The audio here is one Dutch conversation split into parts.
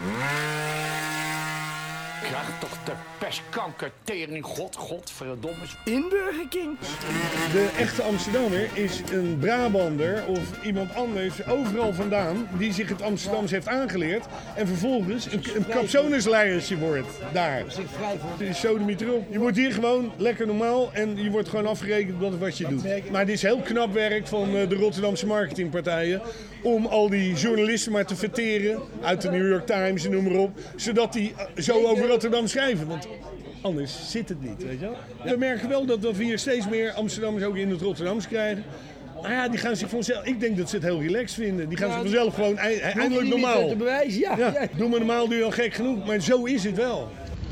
Mm-hmm. Krijg toch de pestkanker, tering, god, godverdomme. In Burger King. De echte Amsterdammer is een Brabander of iemand anders overal vandaan die zich het Amsterdams heeft aangeleerd en vervolgens een, een wordt daar. Is sodemiet erop. Je wordt hier gewoon lekker normaal en je wordt gewoon afgerekend op wat je doet. Maar dit is heel knap werk van eh, de Rotterdamse marketingpartijen om al die journalisten maar te verteren uit de New York Times en noem maar op, zodat die eh, zo over Rotterdam schrijven. Want anders zit het niet, weet je wel. We merken wel dat, dat we hier steeds meer Amsterdammers ook in het Rotterdams krijgen. Maar ja, die gaan zich vanzelf... Ik denk dat ze het heel relaxed vinden. Die gaan zich vanzelf gewoon ei- eindelijk normaal. te bewijzen, ja. Ja, ja. doe maar normaal, doe je al gek genoeg. Maar zo is het wel.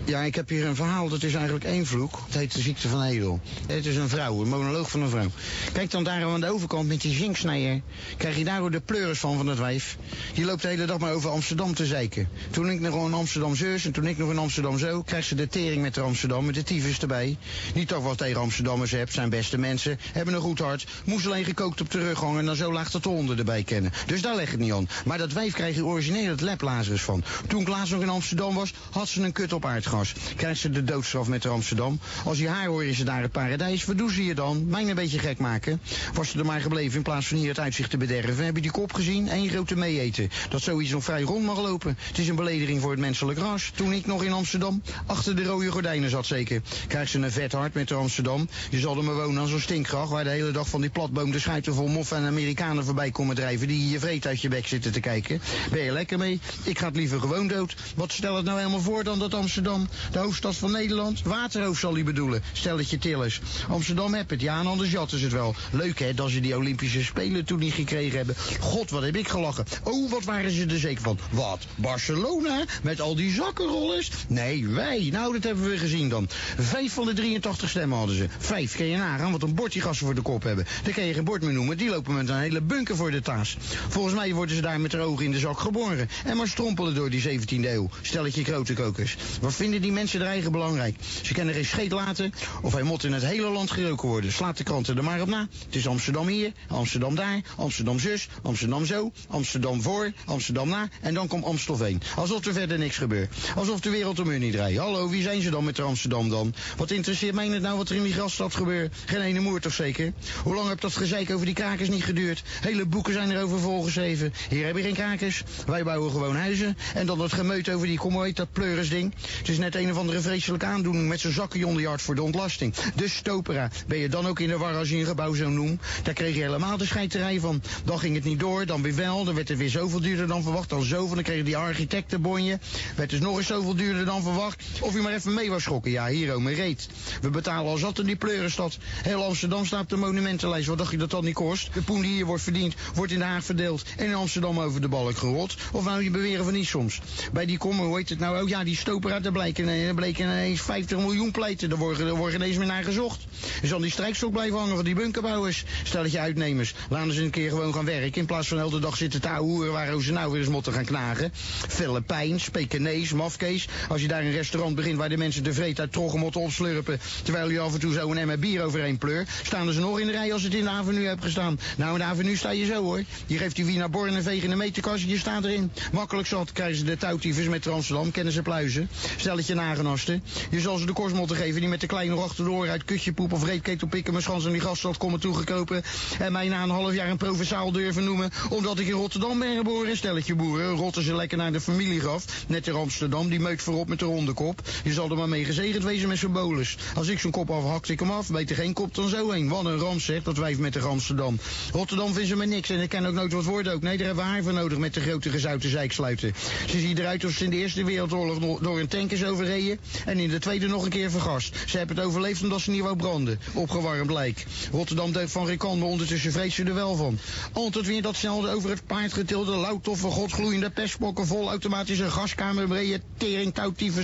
Ja, ik heb hier een verhaal, dat is eigenlijk één vloek. Het heet de ziekte van Edel. Het is een vrouw, een monoloog van een vrouw. Kijk dan daar aan de overkant met die zinksnijer. Krijg je daar de pleuris van, van het wijf. Die loopt de hele dag maar over Amsterdam te zeiken. Toen ik nog in Amsterdam zus en toen ik nog in Amsterdam zo... krijgt ze de tering met de Amsterdam, met de tyfus erbij. Niet toch wat tegen Amsterdammers hebt, zijn beste mensen. Hebben een goed hart. Moest alleen gekookt op de rug hangen en dan zo laag dat de honden erbij kennen. Dus daar leg het niet aan. Maar dat wijf krijg je origineel het leplazerus van. Toen ik laatst nog in Amsterdam was, had ze een kut op aardgas. Krijgt ze de doodstraf met de Amsterdam. Als je haar hoor is ze daar het paradijs. Wat doen ze je dan? Mij een beetje gek maken. Was ze er maar gebleven in plaats van hier het uitzicht te bederven. Heb je die kop gezien? Eén grote meeeten. Dat zoiets nog vrij rond mag lopen. Het is een belediging voor het menselijk ras. Toen ik nog in Amsterdam achter de rode gordijnen zat zeker. Krijgt ze een vet hart met de Amsterdam. Je zal er maar wonen als een stinkgracht. Waar de hele dag van die platboom de schuiten vol moffen en Amerikanen voorbij komen drijven. Die je vreet uit je bek zitten te kijken. Ben je lekker mee? Ik ga het liever gewoon dood. Wat stel het nou helemaal voor dan dat Amsterdam, de hoofdstad van Nederland? Waterhoofd zal hij bedoelen. Stelletje tillers. Amsterdam heb het, ja, en anders jatten ze het wel. Leuk hè, dat ze die Olympische Spelen toen niet gekregen hebben. God, wat heb ik gelachen. Oh, wat waren ze er zeker van. Wat? Barcelona? Met al die zakkenrollers? Nee, wij. Nou, dat hebben we gezien dan. Vijf van de 83 stemmen hadden ze. Vijf, kan je nagaan wat een bord die gasten voor de kop hebben. Daar kan je geen bord meer noemen. Die lopen met een hele bunker voor de taas. Volgens mij worden ze daar met de ogen in de zak geboren. En maar strompelen door die 17e eeuw. Stelletje grote kokers. Wat vinden die mensen er eigen belangrijk? Ze kennen geen scheet laten of hij moet in het hele land geroken worden. Slaat de kranten er maar op na. Het is Amsterdam hier, Amsterdam daar, Amsterdam zus, Amsterdam zo, Amsterdam voor, Amsterdam na en dan komt Amstelveen. Alsof er verder niks gebeurt. Alsof de wereld om hun niet draait. Hallo, wie zijn ze dan met Amsterdam dan? Wat interesseert mij het nou wat er in die grasstad gebeurt? Geen ene moer toch zeker? Hoe lang heb dat gezeik over die krakers niet geduurd? Hele boeken zijn erover volgeschreven. Hier heb je geen krakers. Wij bouwen gewoon huizen. En dan dat gemeut over die, kom heet dat, pleurisding. Het is net een of andere vreselijke aandoening met je hart voor de ontlasting. De stopera. Ben je dan ook in de war als je een gebouw zo noemt? Daar kreeg je helemaal de scheiterij van. Dan ging het niet door, dan weer wel. Dan werd het weer zoveel duurder dan verwacht. Dan zoveel, dan kreeg je die architectenbonje. Werd dus nog eens zoveel duurder dan verwacht. Of je maar even mee was schokken. Ja, hier, oh, reet. We betalen al zat in die pleurenstad. Heel Amsterdam staat op de monumentenlijst. Wat dacht je dat dat niet kost? De poen die hier wordt verdiend, wordt in Den Haag verdeeld. En in Amsterdam over de balk gerold. Of nou je beweren van niet soms. Bij die kommer, hoe heet het nou? Oh ja, die stopera, daar er bleken ineens 50 miljoen pleiten. Daar worden, er ineens meer naar gezocht. Er zal die strijkstok blijven hangen van die bunkerbouwers. Stel dat je uitnemers. Laten ze een keer gewoon gaan werken. In plaats van hele dag zitten te hoeren waar ze nou weer eens moeten gaan knagen. Filipijns, Pekinees, Mafkees. Als je daar een restaurant begint waar de mensen de vreet uit troggen moeten opslurpen. Terwijl je af en toe zo een emmer bier overheen pleur. Staan ze nog in de rij als het in de avenue hebt gestaan. Nou, in de avenue sta je zo hoor. Je geeft die Wiener Born een veeg in de meterkast je staat erin. Makkelijk zat krijgen ze de touwtiefers met Amsterdam. Kennen ze pluizen. Het je nagenosten. Je zal ze de kost moeten geven die met de kleine achter de oren uit kutjepoep of reepketel pikken mijn schans in die gaststad komen toegekropen. En mij na een half jaar een provinciaal durven noemen. Omdat ik in Rotterdam ben geboren. Stelletje boeren. Rotten ze lekker naar de familiegraf. Net in Amsterdam. Die meut voorop met de ronde kop. Je zal er maar mee gezegend wezen met zo'n bolus. Als ik zo'n kop afhakte ik hem af. Beter geen kop dan zo heen. Wat een ramp zegt dat wijf met de Amsterdam. Rotterdam vindt ze me niks. En ik ken ook nooit wat woorden ook. Nee, daar hebben we haar voor nodig met de grote gezouten zeik Ze ziet eruit alsof ze in de Eerste Wereldoorlog door een tank is overreden. En in de Tweede nog een keer vergast. Ze hebben het overleefd omdat ze niet wou branden. Opgewarmd lijk. Rotterdam deugt van Rikan, maar ondertussen vreest ze er wel van. Altijd weer dat snel over het paard getilde, loutoffe, godgloeiende pestbokken, vol automatische gaskamer, brede tering,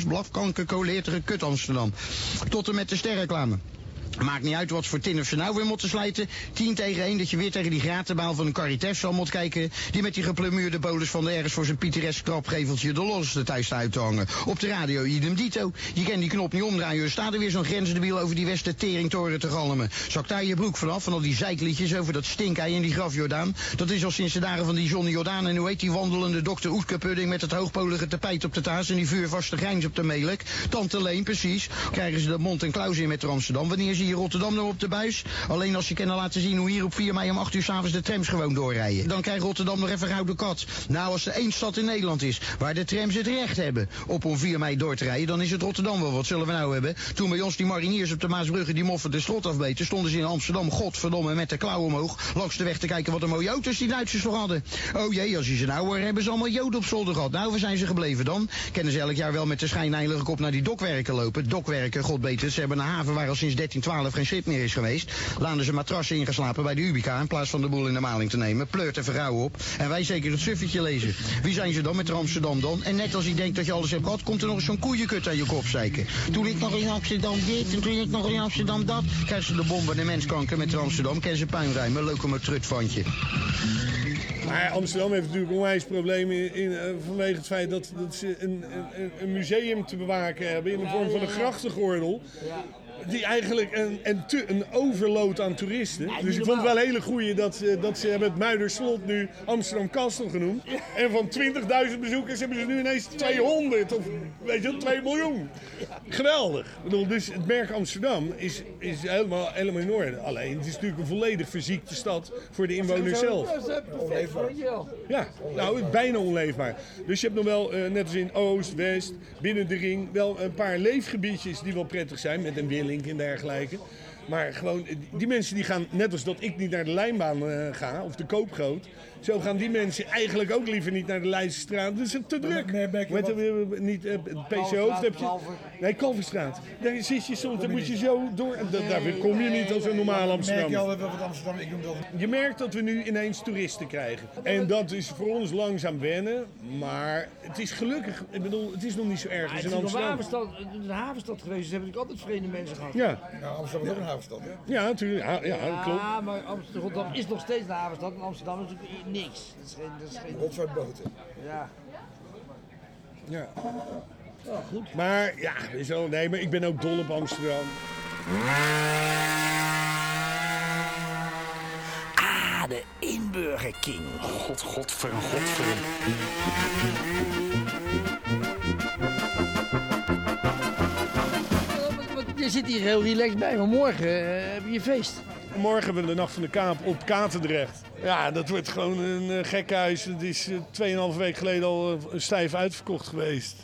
blafkanker, kut Amsterdam. Tot en met de sterreclame. Maakt niet uit wat voor tin of ze nou weer moeten slijten. 10 tegen 1 dat je weer tegen die gratenbaal van een Caritas zal moet kijken. Die met die geplumeerde bolus van de ergens voor zijn pittoresk krapgeveltje de losste thuis uit te hangen. Op de radio idem dito. Je kan die knop niet omdraaien. Er staat er weer zo'n grensdebiel over die Westen-teringtoren te galmen. Zak daar je broek vanaf van al die zeikliedjes over dat stinkei en die graf Jordaan. Dat is al sinds de dagen van die Johnny Jordaan. En hoe heet die wandelende dokter Oetke Pudding met het hoogpolige tapijt op de taas en die vuurvaste grijns op de melk. Tante Leen, precies. Krijgen ze de mond en klauws in met Amsterdam. Wanneer zie je Rotterdam nou op de buis? Alleen als je kunnen laten zien hoe hier op 4 mei om 8 uur s'avonds de trams gewoon doorrijden. Dan krijgt Rotterdam nog even gouden kat. Nou, als er één stad in Nederland is waar de trams het recht hebben op om 4 mei door te rijden, dan is het Rotterdam wel. Wat zullen we nou hebben? Toen bij ons die mariniers op de Maasbrugge die moffen de slot afbeten, stonden ze in Amsterdam, godverdomme, met de klauw omhoog, langs de weg te kijken wat een mooie auto's die Duitsers nog hadden. Oh jee, als je ze nou hoor, hebben ze allemaal joden op zolder gehad. Nou, waar zijn ze gebleven dan? Kennen ze elk jaar wel met de schijnheilige kop naar die dokwerken lopen. Dokwerken, god beter, ze hebben een haven waar al sinds 1312 geen schip meer is geweest. Laten ze matrassen ingeslapen bij de Ubica in plaats van de boel in de maling te nemen. Pleurt en verrouwen op. En wij zeker het suffetje lezen. Wie zijn ze dan met Amsterdam dan? En net als je denkt dat je alles hebt gehad, komt er nog eens zo'n koeienkut aan je kop zeiken. Toen ik nog in Amsterdam dit en toen ik nog in Amsterdam dat. Krijgen ze de bomben de menskanker met Amsterdam. Kennen ze puinruimen, leuk om een trutvandje. Maar Amsterdam heeft natuurlijk onwijs problemen in, eh, vanwege het feit dat, dat ze een, een, een museum te bewaken hebben in de vorm van een grachtengordel. Die eigenlijk een, een, te, een overload aan toeristen. dus ik vond het wel een hele goeie dat, ze- dat ze hebben het Muiderslot nu Amsterdam Kastel genoemd. En van 20.000 bezoekers hebben ze nu ineens 200 of weet je wel, 2 miljoen. Geweldig. Ik bedoel, dus het merk Amsterdam is, is helemaal, helemaal in orde. Alleen, het is natuurlijk een volledig verziekte stad voor de inwoners zelf. Ja, nou, bijna onleefbaar. Dus je hebt nog wel, eh, net als in Oost, West, binnen de ring, wel een paar leefgebiedjes die wel prettig zijn, met een En dergelijke. Maar gewoon, die mensen die gaan, net als dat ik niet naar de lijnbaan eh, ga, of de koopgroot, zo gaan die mensen eigenlijk ook liever niet naar de Leidsestraat. Dus het is te druk. Met de, eh, niet, eh, het PC Hoofd heb je. Nee, Kalverstraat. Daar zit je soms, dan moet je zo door. Daar kom je niet als een normaal Merk je Amsterdam. al wat Amsterdam, ik noem dat Je merkt dat we nu ineens toeristen krijgen. En dat is voor ons langzaam wennen. Maar het is gelukkig, ik bedoel, het is nog niet zo erg als Het in is een Amsterdam. havenstad, het is een havenstad geweest, dus hebben natuurlijk altijd vreemde mensen gehad. Ja, Ja, Amsterdam is ook een havenstad, hè? ja, natuurlijk. Ja, ja, klopt. Ja, maar Amsterdam is nog steeds een havenstad en Amsterdam is natuurlijk niks. Dat is geen, dat is geen, ja. Ja. Oh, goed. Maar ja, wel, nee, maar ik ben ook dol op Amsterdam. Ah, de inburger king. God, godver, godver. Je zit hier heel relaxed bij, maar morgen eh, heb je je feest. Morgen hebben we de Nacht van de Kaap op Katendrecht. Ja, dat wordt gewoon een uh, gekhuis. Het is eh, 2,5 week geleden al eh, stijf uitverkocht geweest.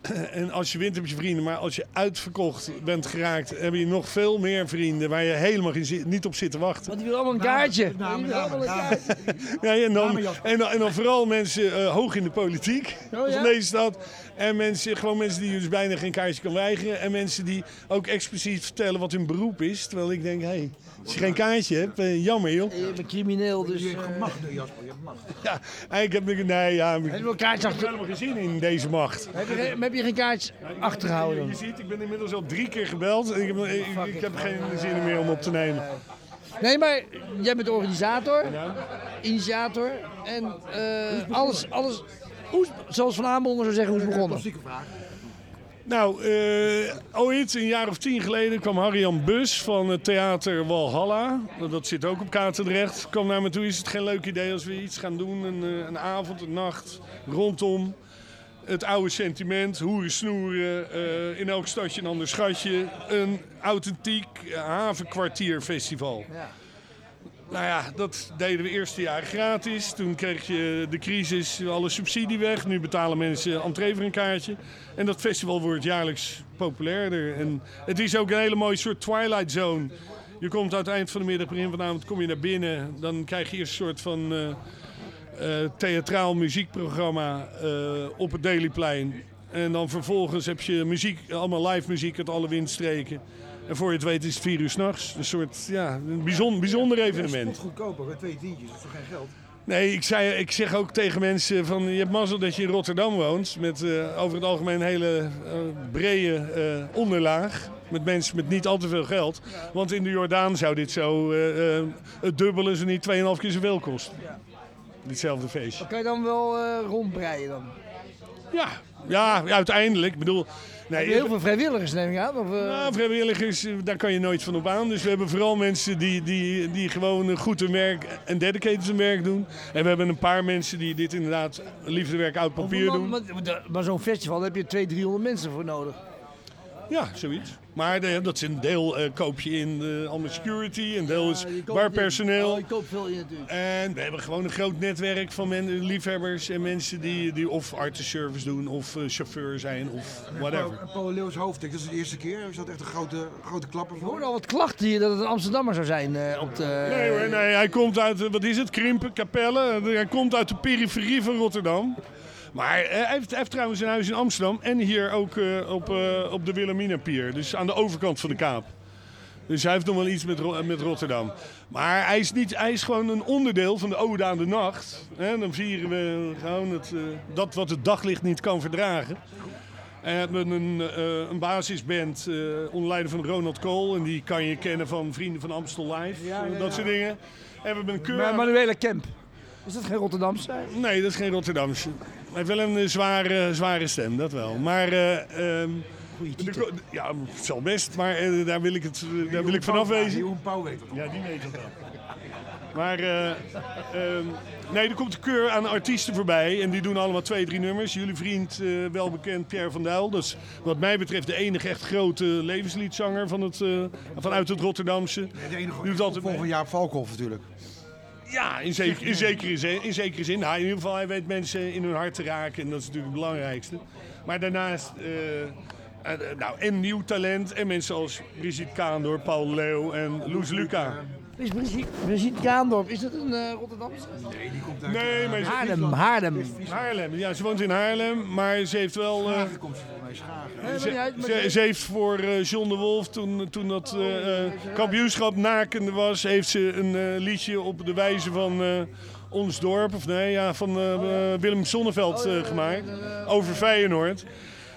En als je wint heb je vrienden, maar als je uitverkocht bent geraakt, heb je nog veel meer vrienden waar je helemaal niet op zit te wachten. Want die wil allemaal een kaartje. namen, Die wil allemaal een namen, kaartje. Ja, en, dan, en, dan, en dan vooral mensen eh, hoog in de politiek Oh, ja? van deze stad. En mensen, gewoon mensen die je dus bijna geen kaartje kan weigeren. En mensen die ook expliciet vertellen wat hun beroep is. Terwijl ik denk, hé, hey, als je geen kaartje hebt, eh, jammer joh. Je bent crimineel, dus... Je eh, hebt macht nu, Jasper, je hebt macht. Ja, eigenlijk heb ik, nee, ja, ik heb helemaal geen zin in deze macht. Heb je, heb je geen kaartje achtergehouden Je ziet, ik ben inmiddels al drie keer gebeld. Ik, heb, ik, ik heb geen zin meer om op te nemen. Nee, maar jij bent organisator, initiator en eh, alles, alles... Hoe, zoals Van Aanbonden zou zeggen, hoe is het begonnen? Klassieke vraag. Nou, eh, ooit, een jaar of tien geleden, kwam Harry-Jan Bus van het theater Walhalla. Dat zit ook op Katendrecht. Kwam naar me toe, is het geen leuk idee als we iets gaan doen? Een, eh, een avond, een nacht, rondom het oude sentiment. Hoeren snoeren, eh, in elk stadje een ander schatje. Een authentiek havenkwartierfestival. Ja. Nou ja, dat deden we eerste jaar gratis. Toen kreeg je de crisis, alle subsidie weg. Nu betalen mensen entree voor een kaartje. En dat festival wordt jaarlijks populairder. En het is ook een hele mooie soort Twilight Zone. Je komt aan het eind van de middag, begin van de avond, kom je naar binnen. Dan krijg je eerst een soort van eh, eh, theatraal muziekprogramma eh, op het Dailyplein. En dan vervolgens heb je muziek, allemaal live muziek uit alle windstreken. En voor je het weet is het vier uur s'nachts. Een soort, ja, een bijzonder, bijzonder evenement. Het goedkoper, met twee tientjes, dat is toch geen geld? Nee, ik, zei, ik zeg ook tegen mensen van je hebt mazzel dat je in Rotterdam woont. Met eh, over het algemeen een hele eh, brede eh, onderlaag. Met mensen met niet al te veel geld. Want in de Jordaan zou dit zo eh, eh, het dubbele, zo niet 2,5 keer zoveel kosten. Ditzelfde feestje. Kan je dan wel eh, rondbreien dan? Ja, ja, uiteindelijk. Ik bedoel, nee, heel veel vrijwilligers neem ik aan? Of, eh, Nou, vrijwilligers, eh, daar kan je nooit van op aan. Dus we hebben vooral mensen die, die, die gewoon goed hun werk en dedicated hun werk doen. En we hebben een paar mensen die dit inderdaad liefdewerk oud papier doen. Maar, maar- maar zo'n festival daar heb je 200, 300 mensen voor nodig. Ja, zoiets. Maar de- dat is een deel eh, koop je in eh, allemaal security, een deel is barpersoneel. Oh, je koopt veel in natuurlijk. En we hebben gewoon een groot netwerk van men, liefhebbers en mensen die, die of artist-service doen of eh, chauffeur zijn of whatever. En Paul Leeuws hoofdtek, dat is de eerste keer. Is dat echt een grote, grote klapper Ik voor? hoorde al wat klachten hier dat het een Amsterdammer zou zijn eh, op de... Nee hoor, nee, hij komt uit, wat is het, Krimpen, Capelle. Hij komt uit de periferie van Rotterdam. Maar eh, hij heeft, hij heeft trouwens een huis in Amsterdam en hier ook eh, op, eh, op de Wilhelminapier. Dus aan de overkant van de Kaap. Dus hij heeft nog wel iets met, met Rotterdam. Maar hij is, niet, hij is gewoon een onderdeel van de Ode aan de Nacht. Dan vieren we gewoon het, dat wat het daglicht niet kan verdragen. En we hebben een, een basisband onder leiding van Ronald Kool. En die kan je kennen van Vrienden van Amstel Live. Ja, ja, dat soort dingen. En we hebben een keur... Ma- Manuela Kemp. Is dat geen Rotterdamse? Nee, dat is geen Rotterdamse. Hij heeft wel een eh, zware, zware stem, dat wel. Maar eh, ehm, de ja, het zal best, maar eh, daar wil ik, het, daar wil ik vanaf wezen. Jeroen Pauw weet het. Ja, die weet dat wel. Maar eh, ehm, nee, er komt een keur aan artiesten voorbij en die doen allemaal twee, drie nummers. Jullie vriend, wel bekend, Pierre van Duil. Dat is wat mij betreft de enige echt grote levensliedzanger van het, vanuit het Rotterdamse. De enige doet altijd. Jaap Valkhoff natuurlijk. Ja, in, in, zekere zin, in zekere zin. In ieder geval, hij weet mensen in hun hart te raken en dat is natuurlijk het belangrijkste. Maar daarnaast, eh, eh, nou, en nieuw talent en mensen als Brigitte Kaandor, Paul Leeuw en Loes Luca. Is Brigitte, Brigitte Kaandorp, is dat een eh, Rotterdamse? Nee, die komt uit Nee, maar ze, Haarlem, Haarlem. Haarlem. Ja, ze woont in Haarlem, maar ze heeft wel... eh, Schagen komt ze mij, Schagen. Ze, uit, maar ze, heeft voor eh, John de Wolf, toen, toen dat eh, eh, kampioenschap nakende was, heeft ze een eh, liedje op de wijze van eh, ons dorp, of nee, ja, van eh, eh, Willem Sonneveld eh, gemaakt, over Feyenoord.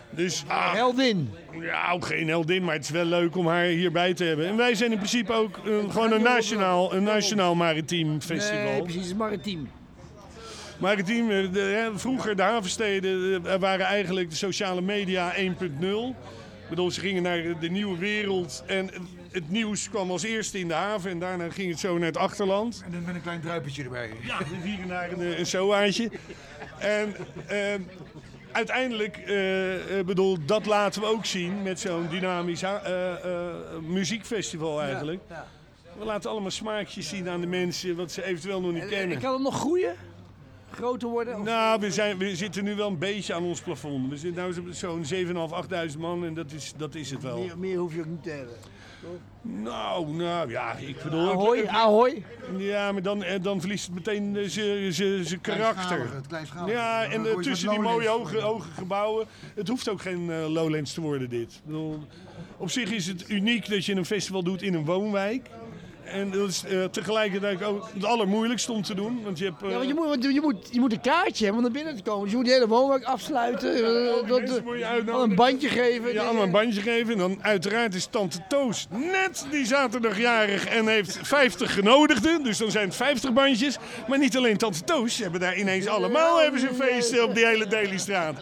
Dus ah, Heldin. ja, ook geen heldin, maar het is wel leuk om haar hierbij te hebben. En wij zijn in principe ook eh, gewoon een nationaal, een nationaal maritiem festival. Nee, precies, het is maritiem. Maritiem, eh, de, hè, vroeger de havensteden eh, waren eigenlijk de sociale media 1.0. Ik bedoel, ze gingen naar de nieuwe wereld en het nieuws kwam als eerste in de haven en daarna ging het zo naar het achterland. En dan met een klein druipetje erbij. Ja, we vieren naar een, een soaatje. En eh, uiteindelijk, eh, eh, bedoel, dat laten we ook zien met zo'n dynamisch eh, muziekfestival eigenlijk. We laten allemaal smaakjes zien aan de mensen wat ze eventueel nog niet kennen. Kan het nog groeien? Groter worden? Of- Nou, we, zijn, we zitten nu wel een beetje aan ons plafond. We zitten nu zo'n 7.500, 8.000 man en dat is, dat is het wel. Meer, meer hoef je ook niet te hebben. Nou, nou ja, ik bedoel... Ahoy, ahoy. Ja, maar dan, eh, dan verliest het meteen eh, zijn- zijn zijn karakter. Kleinschalige, Het kleinschalige. Ja, en eh, tussen die mooie hoge, hoge gebouwen. Het hoeft ook geen Lowlands te worden, dit. Ik bedoel, op zich is het uniek dat je een festival doet in een woonwijk. En dat is eh, tegelijkertijd ook het allermoeilijkste om te doen. Want je hebt... eh, Ja, want je moet, want je, moet, je moet een kaartje hebben om naar binnen te komen. Dus je moet die hele woonwijk afsluiten. eh, dat, eh, moet je al uitnodigen. een bandje geven. Ja, allemaal een bandje geven. En dan uiteraard is Tante Toos net die zaterdagjarig en heeft 50 genodigden. Dus dan zijn het 50 bandjes. Maar niet alleen Tante Toos. Ze hebben daar ineens allemaal hebben ze een feest op die hele Dailystraat.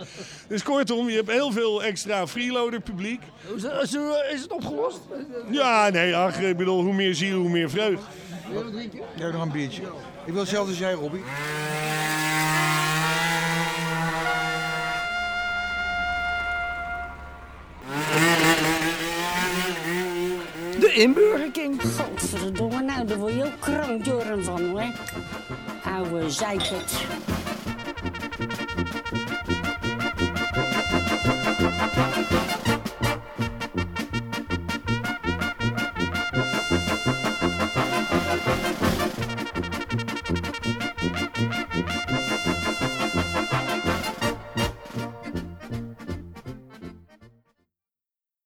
Dus kortom, je hebt heel veel extra freeloader publiek. Is Is het opgelost? Ja, nee, ach, ik bedoel, hoe meer ziel, hoe meer vreugd. Wil je drinken? Jij hebt nog een biertje. Ik wil hetzelfde als jij, Robbie. De inburgerking. Godverdomme, nou daar word je ook krankjoren van hoor. Oude zeikert.